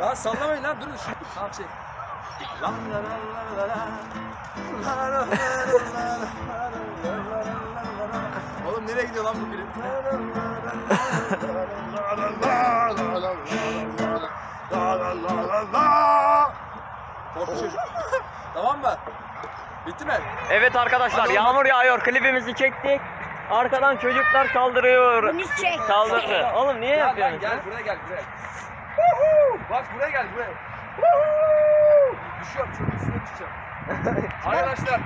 Lan sallamayın lan durun şu. Tamam çek. Lan la la la la la. La la la la la. Oğlum nereye gidiyor lan bu biri? Çocuk. tamam mı? Bitti mi? Evet arkadaşlar Hadi yağmur yağıyor. Klibimizi çektik. Arkadan çocuklar saldırıyor. Bunu çek. Saldırdı. Oğlum niye lan yapıyorsun? gel buraya gel buraya. Bak buraya gel buraya. Düşüyorum çocuğun üstüne çıkacağım. Arkadaşlar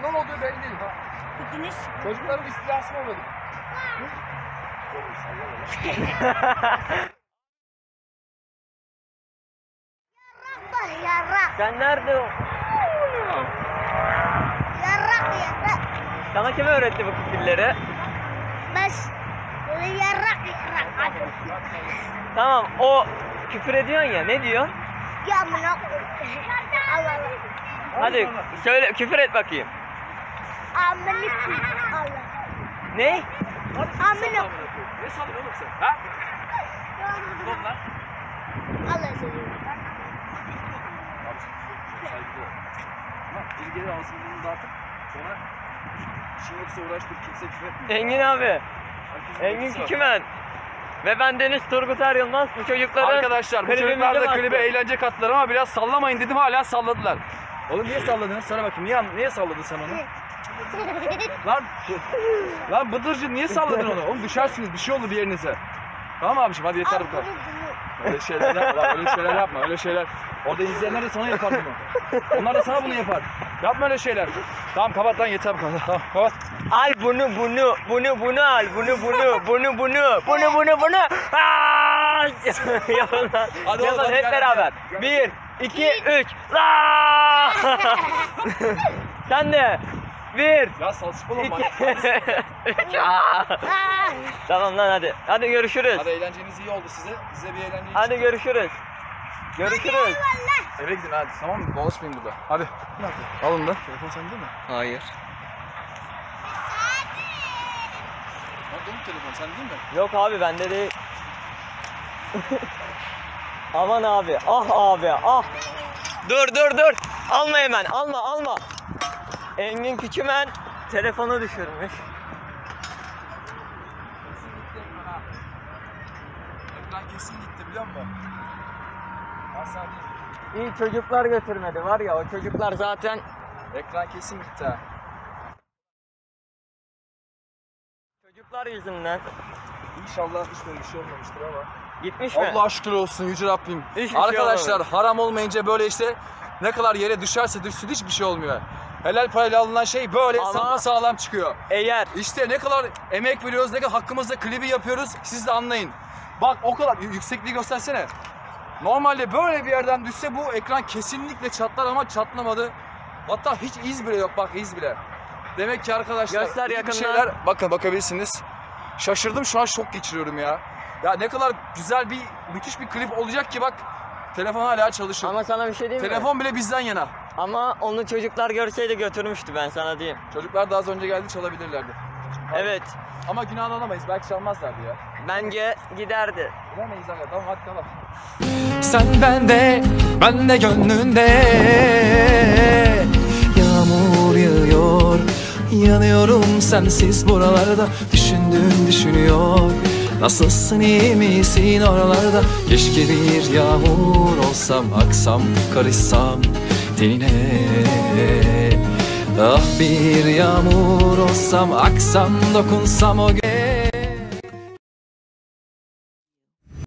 ne olduğu belli değil. Ha. Bittiniz. Çocukların istilasına uğradık. Yarak. Sen nerede? o? Sana kim öğretti bu küfürleri? Bas. Yarak yarak. Tamam o küfür ediyorsun ya ne diyor? Ya amına koyayım. Allah Allah. Hadi söyle küfür et bakayım. Amına koyayım. Allah. Ne? Amına. Ne sandın oğlum sen? Ha? Oğlum lan. Allah seni. Saygılı ol. Biri gelir ağzını burnunu dağıtıp sonra işin yoksa uğraştır kimse küfür etmiyor. Engin abi. Herkesin Engin bilgisi var. Ve ben Deniz Turgut Er Yılmaz. Bu çocukları Arkadaşlar bu çocuklar da klibe eğlence kattılar ama biraz sallamayın dedim hala salladılar. Oğlum niye salladınız? Sana bakayım. Niye, niye salladın sen onu? Lan, lan Bıdırcı niye salladın onu? Oğlum düşersiniz bir şey olur bir yerinize. Tamam abiciğim hadi yeter bu kadar. Öyle şeyler yapma, lan, öyle şeyler yapma, öyle şeyler. Orada izleyenler de sana yapar bunu. Onlar da sana bunu yapar. Yapma öyle şeyler. Tamam kapat lan yeter bu kadar. Tamam kapat. Al bunu bunu bunu bunu al bunu bunu bunu bunu bunu bunu bunu. Yapın lan. Hadi oğlum, hadi hep gel, beraber. gel. Bir, iki, üç. La! Sen de. Bir, Ya saçmalama iki, manyak. üç. Aa! Tamam lan hadi. Hadi görüşürüz. Hadi eğlenceniz iyi oldu size. Size bir eğlence Hadi görüşürüz. Görüşürüz. Eve gidin hadi tamam mı? Dolaşmayın burada. Hadi. Alın da. Telefon sende mi? Hayır. Nerede oğlum telefon sende değil mi? Yok abi bende değil. Aman abi. Ah abi. Ah. Dur dur dur. Alma hemen. Alma alma. Engin Küçümen telefonu düşürmüş. Ekran kesin gitti biliyor musun? İyi çocuklar götürmedi var ya o çocuklar zaten Ekran kesin gitti ha. çocuklar yüzünden İnşallah hiç böyle bir şey olmamıştır ama. gitmiş mi? Allah şükür olsun yüce Rabbim. Hiçbir şey Arkadaşlar olmamış. haram olmayınca böyle işte ne kadar yere düşerse düşsün hiçbir şey olmuyor. Helal parayla alınan şey böyle Ama- sağlam sağlam çıkıyor. Eğer İşte ne kadar emek veriyoruz, ne kadar hakkımızda klibi yapıyoruz siz de anlayın. Bak o kadar yüksekliği göstersene. Normalde böyle bir yerden düşse bu ekran kesinlikle çatlar ama çatlamadı. Hatta hiç iz bile yok bak iz bile. Demek ki arkadaşlar Göster iyi bir yakından. şeyler bakın bakabilirsiniz. Şaşırdım şu an şok geçiriyorum ya. Ya ne kadar güzel bir müthiş bir klip olacak ki bak telefon hala çalışır. ama sana bir şey diyeyim mi? Telefon bile bizden yana. Ama onu çocuklar görseydi götürmüştü ben sana diyeyim. Çocuklar daha az önce geldi çalabilirlerdi. Evet. Ama günahını alamayız belki çalmazlardı ya. Bence giderdi. Bilemeyiz aga tamam hadi kalalım. Sen bende, ben de gönlünde. Yağmur yağıyor, yanıyorum sensiz buralarda. Düşündüm düşünüyor, nasılsın iyi misin oralarda? Keşke bir yağmur olsam, aksam, karışsam tenine. Ah bir yağmur olsam, aksam, dokunsam o gece